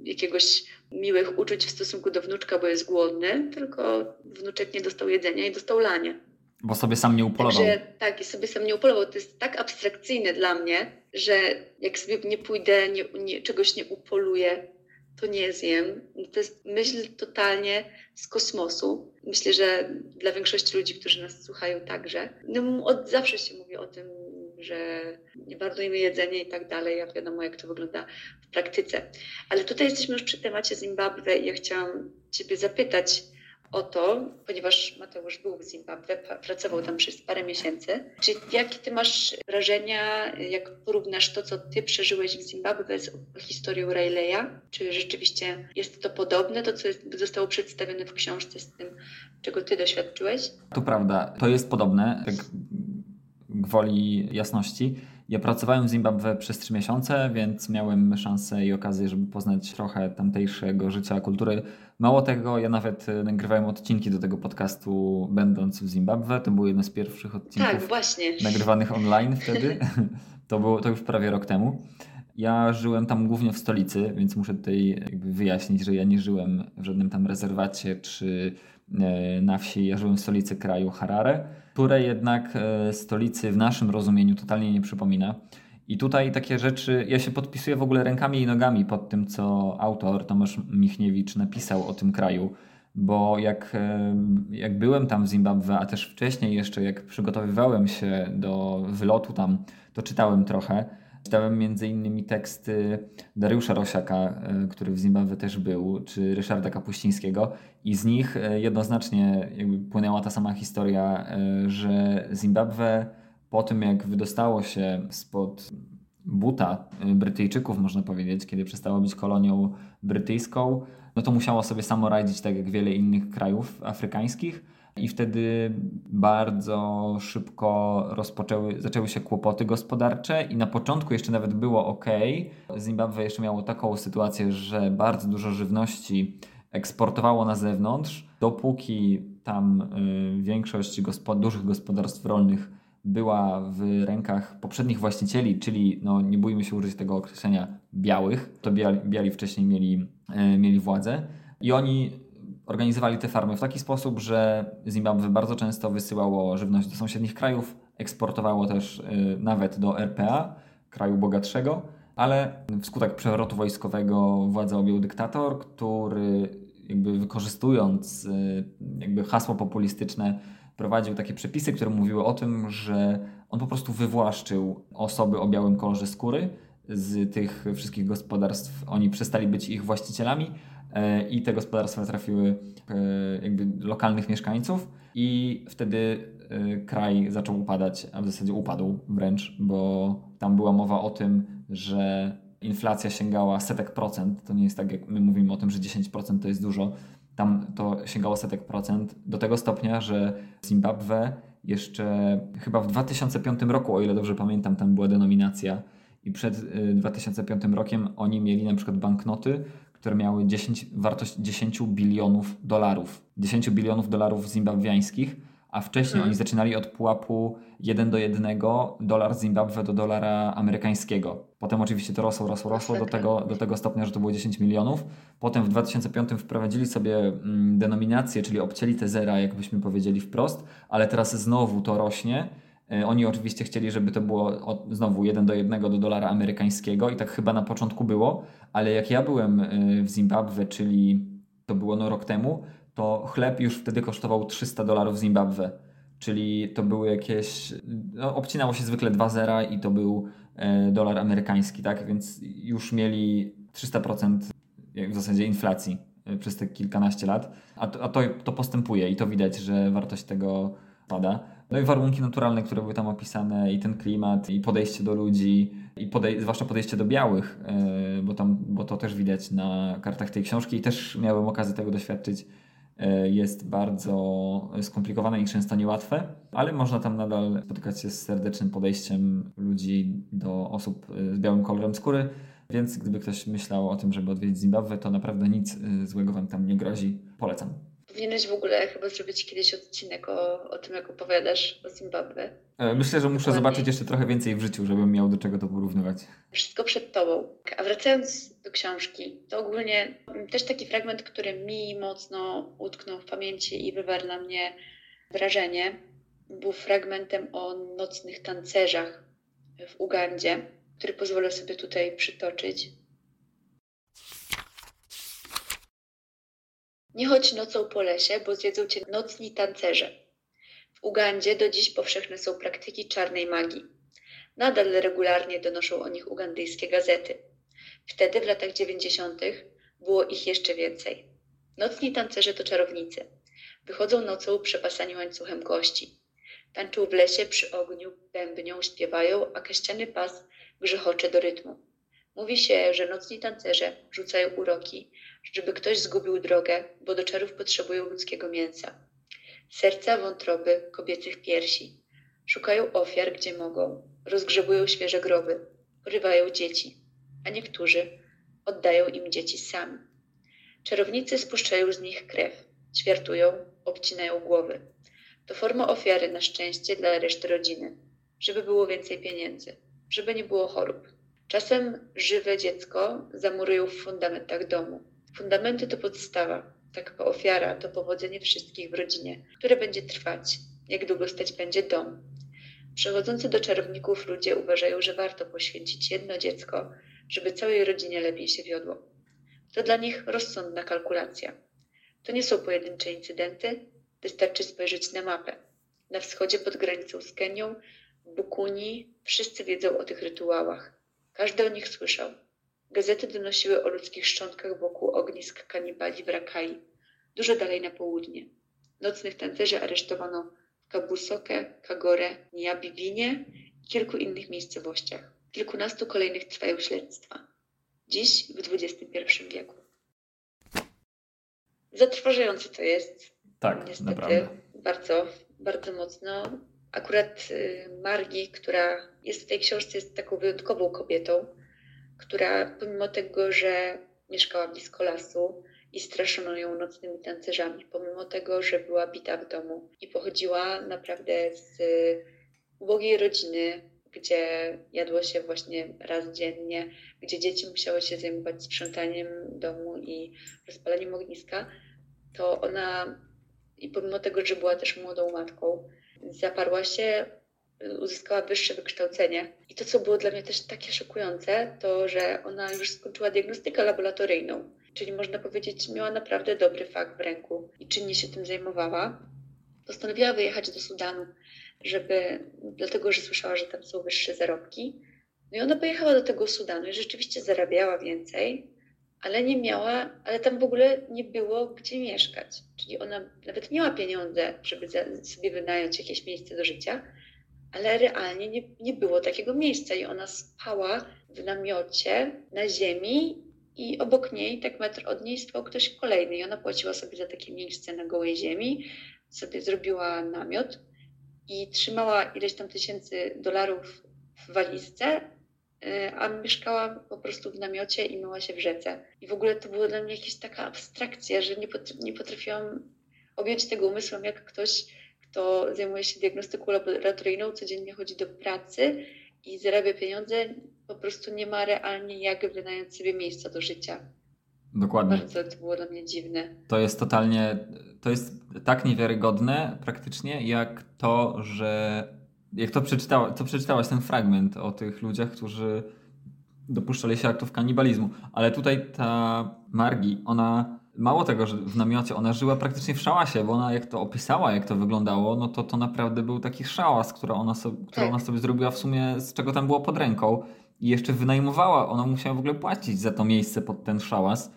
jakiegoś miłych uczuć w stosunku do wnuczka, bo jest głodny, tylko wnuczek nie dostał jedzenia i dostał lanie.
Bo sobie sam nie upolował.
Także, tak, i sobie sam nie upolował. To jest tak abstrakcyjne dla mnie, że jak sobie nie pójdę, nie, nie, czegoś nie upoluję, to nie zjem. To jest myśl totalnie z kosmosu. Myślę, że dla większości ludzi, którzy nas słuchają także. No, od zawsze się mówi o tym, że nie marnujmy jedzenie i tak dalej, jak wiadomo, jak to wygląda w praktyce. Ale tutaj jesteśmy już przy temacie Zimbabwe i ja chciałam Ciebie zapytać, o to, ponieważ Mateusz był w Zimbabwe, pracował tam przez parę miesięcy. Czy jakie ty masz wrażenia, jak porównasz to, co ty przeżyłeś w Zimbabwe z historią Rayleigha? Czy rzeczywiście jest to podobne, to co jest, zostało przedstawione w książce z tym, czego ty doświadczyłeś?
To prawda, to jest podobne, tak gwoli jasności. Ja pracowałem w Zimbabwe przez trzy miesiące, więc miałem szansę i okazję, żeby poznać trochę tamtejszego życia, kultury. Mało tego, ja nawet e, nagrywałem odcinki do tego podcastu, będąc w Zimbabwe. To był jeden z pierwszych odcinków
tak, właśnie.
nagrywanych online wtedy. to, było, to już prawie rok temu. Ja żyłem tam głównie w stolicy, więc muszę tutaj wyjaśnić, że ja nie żyłem w żadnym tam rezerwacie czy na wsi. W stolicy kraju Harare które jednak e, stolicy w naszym rozumieniu totalnie nie przypomina. I tutaj takie rzeczy, ja się podpisuję w ogóle rękami i nogami pod tym, co autor Tomasz Michniewicz napisał o tym kraju, bo jak, e, jak byłem tam w Zimbabwe, a też wcześniej jeszcze jak przygotowywałem się do wylotu tam, to czytałem trochę. Czytałem innymi teksty Dariusza Rosiaka, e, który w Zimbabwe też był, czy Ryszarda Kapuścińskiego i z nich e, jednoznacznie jakby płynęła ta sama historia, e, że Zimbabwe po tym jak wydostało się spod buta Brytyjczyków, można powiedzieć, kiedy przestało być kolonią brytyjską, no to musiało sobie samo radzić tak jak wiele innych krajów afrykańskich i wtedy bardzo szybko rozpoczęły, zaczęły się kłopoty gospodarcze i na początku jeszcze nawet było ok. Zimbabwe jeszcze miało taką sytuację, że bardzo dużo żywności eksportowało na zewnątrz, dopóki tam y, większość gospod dużych gospodarstw rolnych była w rękach poprzednich właścicieli, czyli no, nie bójmy się użyć tego określenia białych, to biali, biali wcześniej mieli, y, mieli władzę i oni organizowali te farmy w taki sposób, że Zimbabwe bardzo często wysyłało żywność do sąsiednich krajów, eksportowało też y, nawet do RPA, kraju bogatszego, ale wskutek przewrotu wojskowego władzę objął dyktator, który jakby wykorzystując y, jakby hasło populistyczne prowadził takie przepisy, które mówiły o tym, że on po prostu wywłaszczył osoby o białym kolorze skóry z tych wszystkich gospodarstw. Oni przestali być ich właścicielami, i te gospodarstwa trafiły e, jakby lokalnych mieszkańców i wtedy e, kraj zaczął upadać, a w zasadzie upadł wręcz, bo tam była mowa o tym, że inflacja sięgała setek procent. To nie jest tak, jak my mówimy o tym, że 10% to jest dużo. Tam to sięgało setek procent do tego stopnia, że Zimbabwe jeszcze chyba w 2005 roku, o ile dobrze pamiętam, tam była denominacja i przed 2005 rokiem oni mieli na przykład banknoty, które miały 10, wartość 10 bilionów dolarów. 10 bilionów dolarów zimbabwiańskich, a wcześniej
Mhm.
oni zaczynali od pułapu 1 do 1 dolar Zimbabwe do dolara amerykańskiego. Potem oczywiście to rosło, rosło, rosło do tego, do tego stopnia, że to było 10 milionów. Potem w 2005 wprowadzili sobie mm, denominację, czyli obcięli te zera, jakbyśmy powiedzieli wprost, ale teraz znowu to rośnie. E, Oni oczywiście chcieli, żeby to było od, znowu 1 do 1 do dolara amerykańskiego i tak chyba na początku było, ale jak ja byłem y, w Zimbabwe, czyli to było no rok temu, to chleb już wtedy kosztował 300 dolarów Zimbabwe. Czyli to były jakieś. No, obcinało się zwykle dwa zera i to był e, dolar amerykański, tak? Więc już mieli 300% jak w zasadzie inflacji e, przez te kilkanaście lat. A, to, a to, to postępuje i to widać, że wartość tego pada. No i warunki naturalne, które były tam opisane, i ten klimat, i podejście do ludzi, i podej- zwłaszcza podejście do białych, e, bo, tam, bo to też widać na kartach tej książki i też miałem okazję tego doświadczyć e, jest bardzo skomplikowane i często niełatwe, ale można tam nadal spotykać się z serdecznym podejściem ludzi do osób e, z białym kolorem skóry, więc gdyby ktoś myślał o tym, żeby odwiedzić Zimbabwe, to naprawdę nic złego wam tam nie grozi. Polecam.
Powinieneś w ogóle chyba zrobić kiedyś odcinek o, o tym, jak opowiadasz o Zimbabwe.
E, Myślę, że muszę
Dokładnie.
zobaczyć jeszcze trochę więcej w życiu, żebym miał do czego to porównywać.
Wszystko przed tobą. A wracając do książki, to ogólnie też taki fragment, który mi mocno utknął w pamięci i wywarł na mnie wrażenie, był fragmentem o nocnych tancerzach w Ugandzie, który pozwolę sobie tutaj przytoczyć. Nie chodź nocą po lesie, bo zjedzą cię nocni tancerze. W Ugandzie do dziś powszechne są praktyki czarnej magii. Nadal regularnie donoszą o nich ugandyjskie gazety. Wtedy, w latach 90., było ich jeszcze więcej. Nocni tancerze to czarownicy. Wychodzą nocą przepasani łańcuchem kości. Tańczą w lesie przy ogniu, bębnią, śpiewają, a kaściany pas grzechocze do rytmu. Mówi się, że nocni tancerze rzucają uroki, żeby ktoś zgubił drogę, bo do czarów potrzebują ludzkiego mięsa. Serca, wątroby, kobiecych piersi. Szukają ofiar, gdzie mogą, rozgrzebują świeże groby, porywają dzieci, a niektórzy oddają im dzieci sami. Czarownicy spuszczają z nich krew, ćwiartują, obcinają głowy. To forma ofiary na szczęście dla reszty rodziny, żeby było więcej pieniędzy, żeby nie było chorób. Czasem żywe dziecko zamurują w fundamentach domu. Fundamenty to podstawa, taka ofiara to powodzenie wszystkich w rodzinie, które będzie trwać, jak długo stać będzie dom, Przechodzący do czarowników ludzie uważają, że warto poświęcić jedno dziecko, żeby całej rodzinie lepiej się wiodło. To dla nich rozsądna kalkulacja. To nie są pojedyncze incydenty, wystarczy spojrzeć na mapę. Na wschodzie pod granicą z Kenią, w Bukuni, wszyscy wiedzą o tych rytuałach. Każdy o nich słyszał. Gazety donosiły o ludzkich szczątkach wokół ognisk kanibali w Rakai, dużo dalej na południe. Nocnych tancerzy aresztowano w Kabusoke, Kagore, Niabibinie i kilku innych miejscowościach. Kilkunastu kolejnych trwają śledztwa. Dziś w XXI wieku. Zatrważające to jest.
Tak,
Niestety
naprawdę.
bardzo, bardzo mocno. Akurat y, Margi, która jest w tej książce, jest taką wyjątkową kobietą, która pomimo tego, że mieszkała blisko lasu i straszono ją nocnymi tancerzami, pomimo tego, że była bita w domu i pochodziła naprawdę z ubogiej rodziny, gdzie jadło się właśnie raz dziennie, gdzie dzieci musiały się zajmować sprzątaniem domu i rozpaleniem ogniska, to ona i pomimo tego, że była też młodą matką, zaparła się, uzyskała wyższe wykształcenie. I to, co było dla mnie też takie szokujące, to, że ona już skończyła diagnostykę laboratoryjną, czyli można powiedzieć, miała naprawdę dobry fakt w ręku i czynnie się tym zajmowała. Postanowiła wyjechać do Sudanu, żeby, dlatego, że słyszała, że tam są wyższe zarobki. No i ona pojechała do tego Sudanu i rzeczywiście zarabiała więcej, ale nie miała, ale tam w ogóle nie było gdzie mieszkać. Czyli ona nawet miała pieniądze, żeby sobie wynająć jakieś miejsce do życia, ale realnie nie, nie było takiego miejsca i ona spała w namiocie na ziemi i obok niej, tak metr od niej, spał ktoś kolejny i ona płaciła sobie za takie miejsce na gołej ziemi, sobie zrobiła namiot i trzymała ileś tam tysięcy dolarów w walizce, y, a mieszkała po prostu w namiocie i myła się w rzece. I w ogóle to była dla mnie jakaś taka abstrakcja, że nie, nie potrafiłam objąć tego umysłem, jak ktoś, kto zajmuje się diagnostyką laboratoryjną, codziennie chodzi do pracy i zarabia pieniądze, po prostu nie ma realnie jak wynająć sobie miejsca do życia.
Dokładnie.
Bardzo to było dla mnie dziwne.
To jest totalnie, to jest tak niewiarygodne praktycznie, jak to, że jak to, przeczytała, to przeczytałaś ten fragment o tych ludziach, którzy dopuszczali się aktów kanibalizmu. Ale tutaj ta Margi, ona mało tego, że w namiocie, ona żyła praktycznie w szałasie, bo ona jak to opisała, jak to wyglądało, no to to naprawdę był taki szałas, który ona sobie, który tak. ona sobie zrobiła w sumie, z czego tam było pod ręką. I jeszcze wynajmowała, ona musiała w ogóle płacić za to miejsce pod ten szałas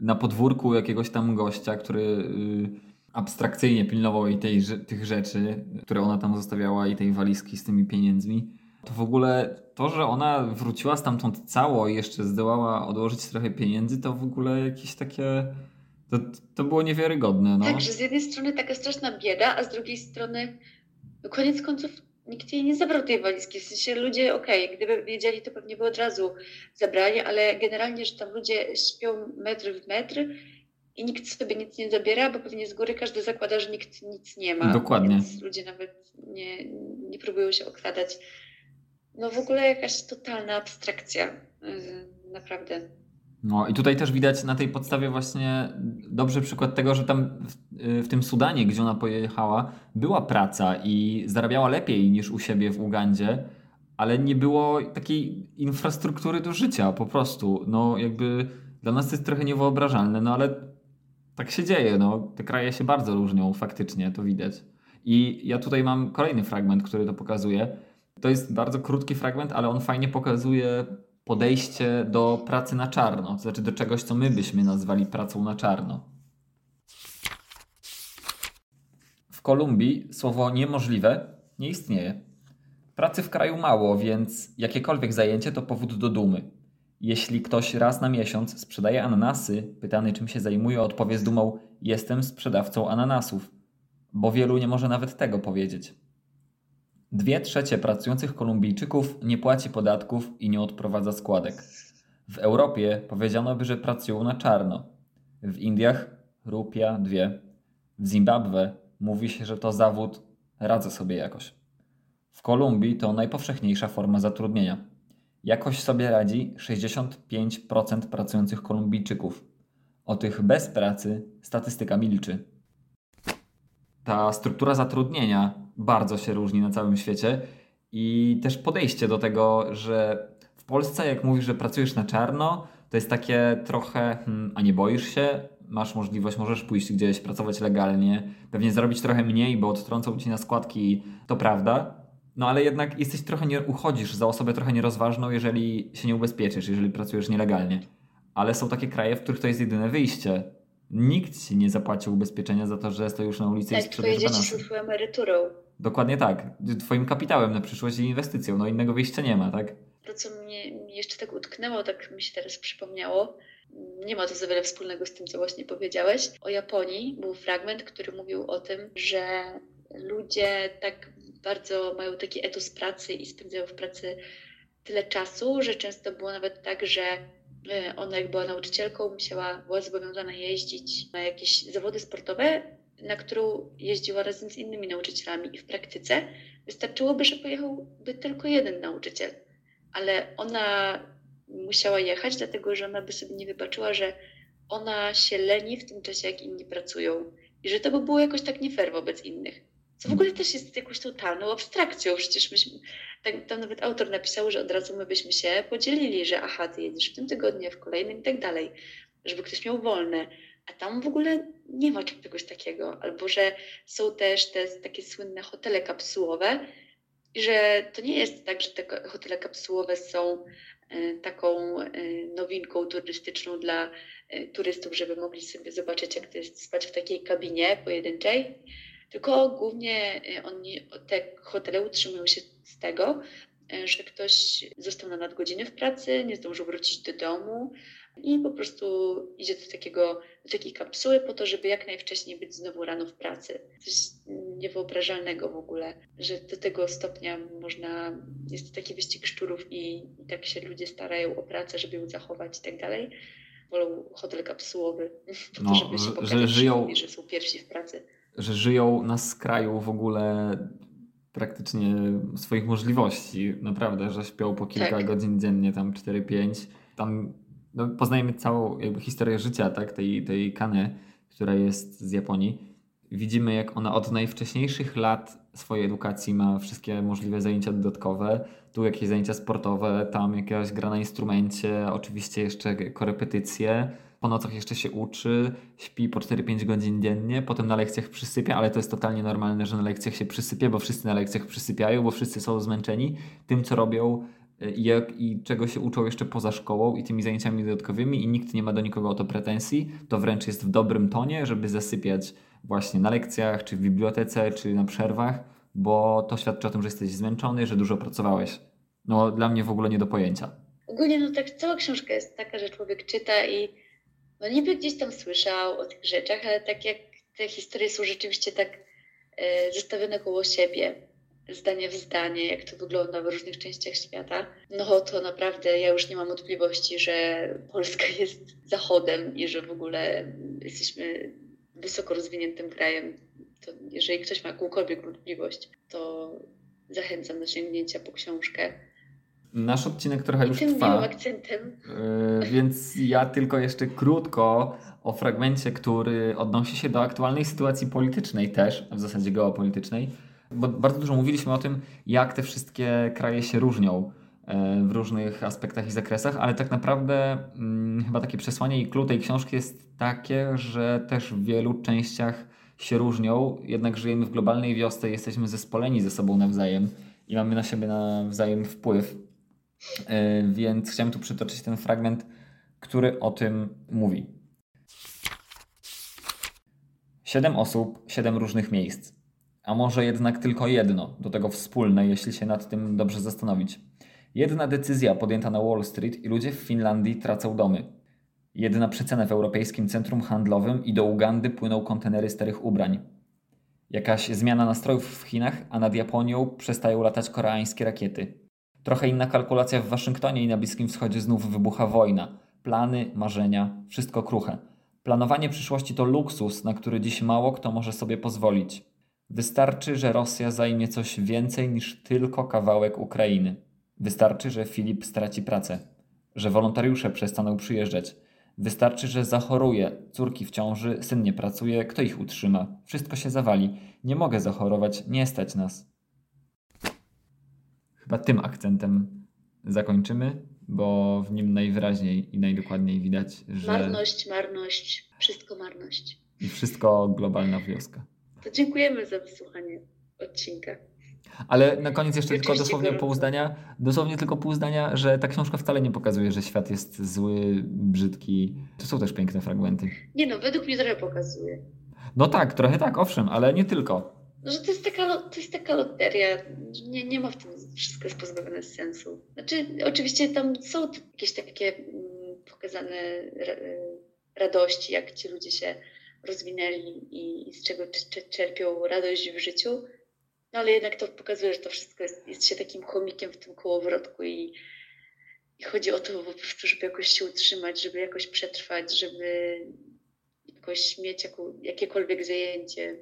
na podwórku jakiegoś tam gościa, który y, abstrakcyjnie pilnował jej tej, tych rzeczy, które ona tam zostawiała i tej walizki z tymi pieniędzmi. To w ogóle to, że ona wróciła stamtąd cało i jeszcze zdołała odłożyć trochę pieniędzy, to w ogóle jakieś takie. To, to było niewiarygodne. No.
Tak, że z jednej strony taka straszna bieda, a z drugiej strony no koniec końców nikt jej nie zabrał tej walizki. W sensie ludzie, okej, okay, gdyby wiedzieli, to pewnie by od razu zabrali, ale generalnie, że tam ludzie śpią metr w metr i nikt sobie nic nie zabiera, bo pewnie z góry każdy zakłada, że nikt nic nie ma.
Dokładnie.
Więc ludzie nawet nie, nie próbują się okradać. No w ogóle jakaś totalna abstrakcja. Naprawdę.
No i tutaj też widać na tej podstawie właśnie dobry przykład tego, że tam w, w, tym Sudanie, gdzie ona pojechała, była praca i zarabiała lepiej niż u siebie w Ugandzie, ale nie było takiej infrastruktury do życia po prostu. No jakby dla nas to jest trochę niewyobrażalne, no ale tak się dzieje. No. Te kraje się bardzo różnią faktycznie, to widać. I ja tutaj mam kolejny fragment, który to pokazuje. To jest bardzo krótki fragment, ale on fajnie pokazuje podejście do pracy na czarno, to znaczy do czegoś, co my byśmy nazwali pracą na czarno. W Kolumbii słowo niemożliwe nie istnieje. Pracy w kraju mało, więc jakiekolwiek zajęcie to powód do dumy. Jeśli ktoś raz na miesiąc sprzedaje ananasy, pytany czym się zajmuje, odpowie z dumą: Jestem sprzedawcą ananasów, bo wielu nie może nawet tego powiedzieć. Dwie trzecie pracujących Kolumbijczyków nie płaci podatków i nie odprowadza składek. W Europie powiedziano by, że pracują na czarno. W Indiach rupia dwie. W Zimbabwe mówi się, że to zawód radzę sobie jakoś. W Kolumbii to najpowszechniejsza forma zatrudnienia. Jakoś sobie radzi 65% pracujących Kolumbijczyków. O tych bez pracy statystyka milczy. Ta struktura zatrudnienia bardzo się różni na całym świecie i też podejście do tego, że w Polsce, jak mówisz, że pracujesz na czarno, to jest takie trochę, hmm, a nie boisz się, masz możliwość, możesz pójść gdzieś, pracować legalnie, pewnie zarobić trochę mniej, bo odtrącą ci na składki, to prawda, no ale jednak jesteś trochę nie uchodzisz za osobę trochę nierozważną, jeżeli się nie ubezpieczysz, jeżeli pracujesz nielegalnie. Ale są takie kraje, w których to jest jedyne wyjście. Nikt ci nie zapłacił ubezpieczenia za to, że stoisz na ulicy
tak,
i sprzedajesz
banasy. Tak, twoje dzieci są twoją emeryturą.
Dokładnie tak. Twoim kapitałem na przyszłość i inwestycją. No innego wyjścia nie ma, tak?
To, co mnie, jeszcze tak utknęło, tak mi się teraz przypomniało, nie ma to za wiele wspólnego z tym, co właśnie powiedziałeś. O Japonii był fragment, który mówił o tym, że ludzie tak bardzo mają taki etos pracy i spędzają w pracy tyle czasu, że często było nawet tak, że e, ona jak była nauczycielką, musiała, była zobowiązana jeździć na jakieś zawody sportowe, na którą jeździła razem z innymi nauczycielami i w praktyce wystarczyłoby, że pojechałby tylko jeden nauczyciel, ale ona musiała jechać, dlatego że ona by sobie nie wybaczyła, że ona się leni w tym czasie, jak inni pracują i że to by było jakoś tak nie fair wobec innych. Co w ogóle też jest jakąś totalną abstrakcją. Przecież myśmy, tak, tam nawet autor napisał, że od razu my byśmy się podzielili, że aha, ty jedziesz w tym tygodniu, w kolejnym i tak dalej, żeby ktoś miał wolne. A tam w ogóle nie ma czegoś takiego. Albo że są też te takie słynne hotele kapsułowe, i że to nie jest tak, że te hotele kapsułowe są e, taką e, nowinką turystyczną dla e, turystów, żeby mogli sobie zobaczyć, jak to jest spać w takiej kabinie pojedynczej, tylko głównie oni, te hotele utrzymują się z tego, że ktoś został na nadgodziny w pracy, nie zdążył wrócić do domu, i po prostu idzie do, takiego, do takiej kapsuły po to, żeby jak najwcześniej być znowu rano w pracy. Coś niewyobrażalnego w ogóle, że do tego stopnia można, jest to taki wyścig szczurów i, i tak się ludzie starają o pracę, żeby ją zachować i tak dalej. Wolą hotel kapsułowy, po to,
No,
żeby się pokazać
że żyją-
że są pierwsi w pracy.
Że żyją na skraju w ogóle praktycznie swoich możliwości. Naprawdę, że śpią po kilka
Tak.
godzin dziennie, tam 4-5. Tam no, poznajemy całą jakby historię życia tak, tej, tej Kany, która jest z Japonii. Widzimy, jak ona od najwcześniejszych lat swojej edukacji ma wszystkie możliwe zajęcia dodatkowe. Tu jakieś zajęcia sportowe, tam jakaś gra na instrumencie, oczywiście jeszcze korepetycje. Po nocach jeszcze się uczy, śpi po 4-5 godzin dziennie, potem na lekcjach przysypia, ale to jest totalnie normalne, że na lekcjach się przysypia, bo wszyscy na lekcjach przysypiają, bo wszyscy są zmęczeni tym, co robią i, jak, i czego się uczą jeszcze poza szkołą i tymi zajęciami dodatkowymi i nikt nie ma do nikogo o to pretensji. To wręcz jest w dobrym tonie, żeby zasypiać właśnie na lekcjach, czy w bibliotece, czy na przerwach, bo to świadczy o tym, że jesteś zmęczony, że dużo pracowałeś. No dla mnie w ogóle nie do pojęcia.
Ogólnie no tak cała książka jest taka, że człowiek czyta i no niby gdzieś tam słyszał o tych rzeczach, ale tak jak te historie są rzeczywiście tak e, zestawione koło siebie, zdanie w zdanie, jak to wygląda w różnych częściach świata, no to naprawdę ja już nie mam wątpliwości, że Polska jest zachodem i że w ogóle jesteśmy wysoko rozwiniętym krajem. To jeżeli ktoś ma jakąkolwiek wątpliwość, to zachęcam do sięgnięcia po książkę.
Nasz odcinek trochę
I
już
tym
trwa.
akcentem
Yy, więc ja tylko jeszcze krótko o fragmencie, który odnosi się do aktualnej sytuacji politycznej też, a w zasadzie geopolitycznej, bo bardzo dużo mówiliśmy o tym, jak te wszystkie kraje się różnią e, w różnych aspektach i zakresach, ale tak naprawdę mm, chyba takie przesłanie i clue tej książki jest takie, że też w wielu częściach się różnią, jednak żyjemy w globalnej wiosce, jesteśmy zespoleni ze sobą nawzajem i mamy na siebie nawzajem wpływ. E, Więc chciałem tu przytoczyć ten fragment, który o tym mówi. Siedem osób, siedem różnych miejsc. A może jednak tylko jedno, do tego wspólne, jeśli się nad tym dobrze zastanowić. Jedna decyzja podjęta na Wall Street i ludzie w Finlandii tracą domy. Jedna przecenę w europejskim centrum handlowym i do Ugandy płyną kontenery starych ubrań. Jakaś zmiana nastrojów w Chinach, a nad Japonią przestają latać koreańskie rakiety. Trochę inna kalkulacja w Waszyngtonie i na Bliskim Wschodzie znów wybucha wojna. Plany, marzenia, wszystko kruche. Planowanie przyszłości to luksus, na który dziś mało kto może sobie pozwolić. Wystarczy, że Rosja zajmie coś więcej niż tylko kawałek Ukrainy. Wystarczy, że Filip straci pracę, że wolontariusze przestaną przyjeżdżać. Wystarczy, że zachoruje, córki w ciąży, syn nie pracuje, kto ich utrzyma? Wszystko się zawali. Nie mogę zachorować, nie stać nas. Chyba tym akcentem zakończymy, bo w nim najwyraźniej i najdokładniej widać, że
Marność, marność, wszystko marność.
i wszystko globalna wioska.
To dziękujemy za wysłuchanie odcinka.
Ale na koniec jeszcze tylko dosłownie
gorąco.
pół zdania, dosłownie tylko pół zdania, że ta książka wcale nie pokazuje, że świat jest zły, brzydki. To są też piękne fragmenty.
Nie no, według mnie trochę pokazuje.
No tak, trochę tak, owszem, ale nie tylko.
No, że to jest taka, to jest taka loteria. Nie, nie ma w tym wszystko jest pozbawione sensu. Znaczy, oczywiście tam są jakieś takie mm, pokazane y, radości, jak ci ludzie się rozwinęli i, z czego cz- cz- czerpią radość w życiu. No ale jednak to pokazuje, że to wszystko jest, jest się takim chomikiem w tym kołowrotku i, i chodzi o to po prostu, żeby jakoś się utrzymać, żeby jakoś przetrwać, żeby jakoś mieć jakiekolwiek zajęcie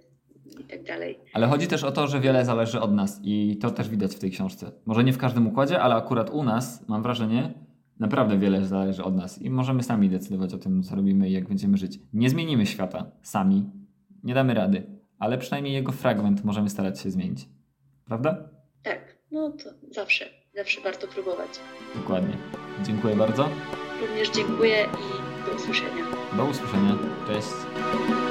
i tak dalej.
Ale chodzi też o to, że wiele zależy od nas i to też widać w tej książce. Może nie w każdym układzie, ale akurat u nas, mam wrażenie, naprawdę wiele zależy od nas i możemy sami decydować o tym, co robimy i jak będziemy żyć. Nie zmienimy świata sami, nie damy rady, ale przynajmniej jego fragment możemy starać się zmienić. Prawda?
Tak, no to zawsze, zawsze warto próbować.
Dokładnie. Dziękuję bardzo.
Również dziękuję i do usłyszenia.
Do usłyszenia. Cześć.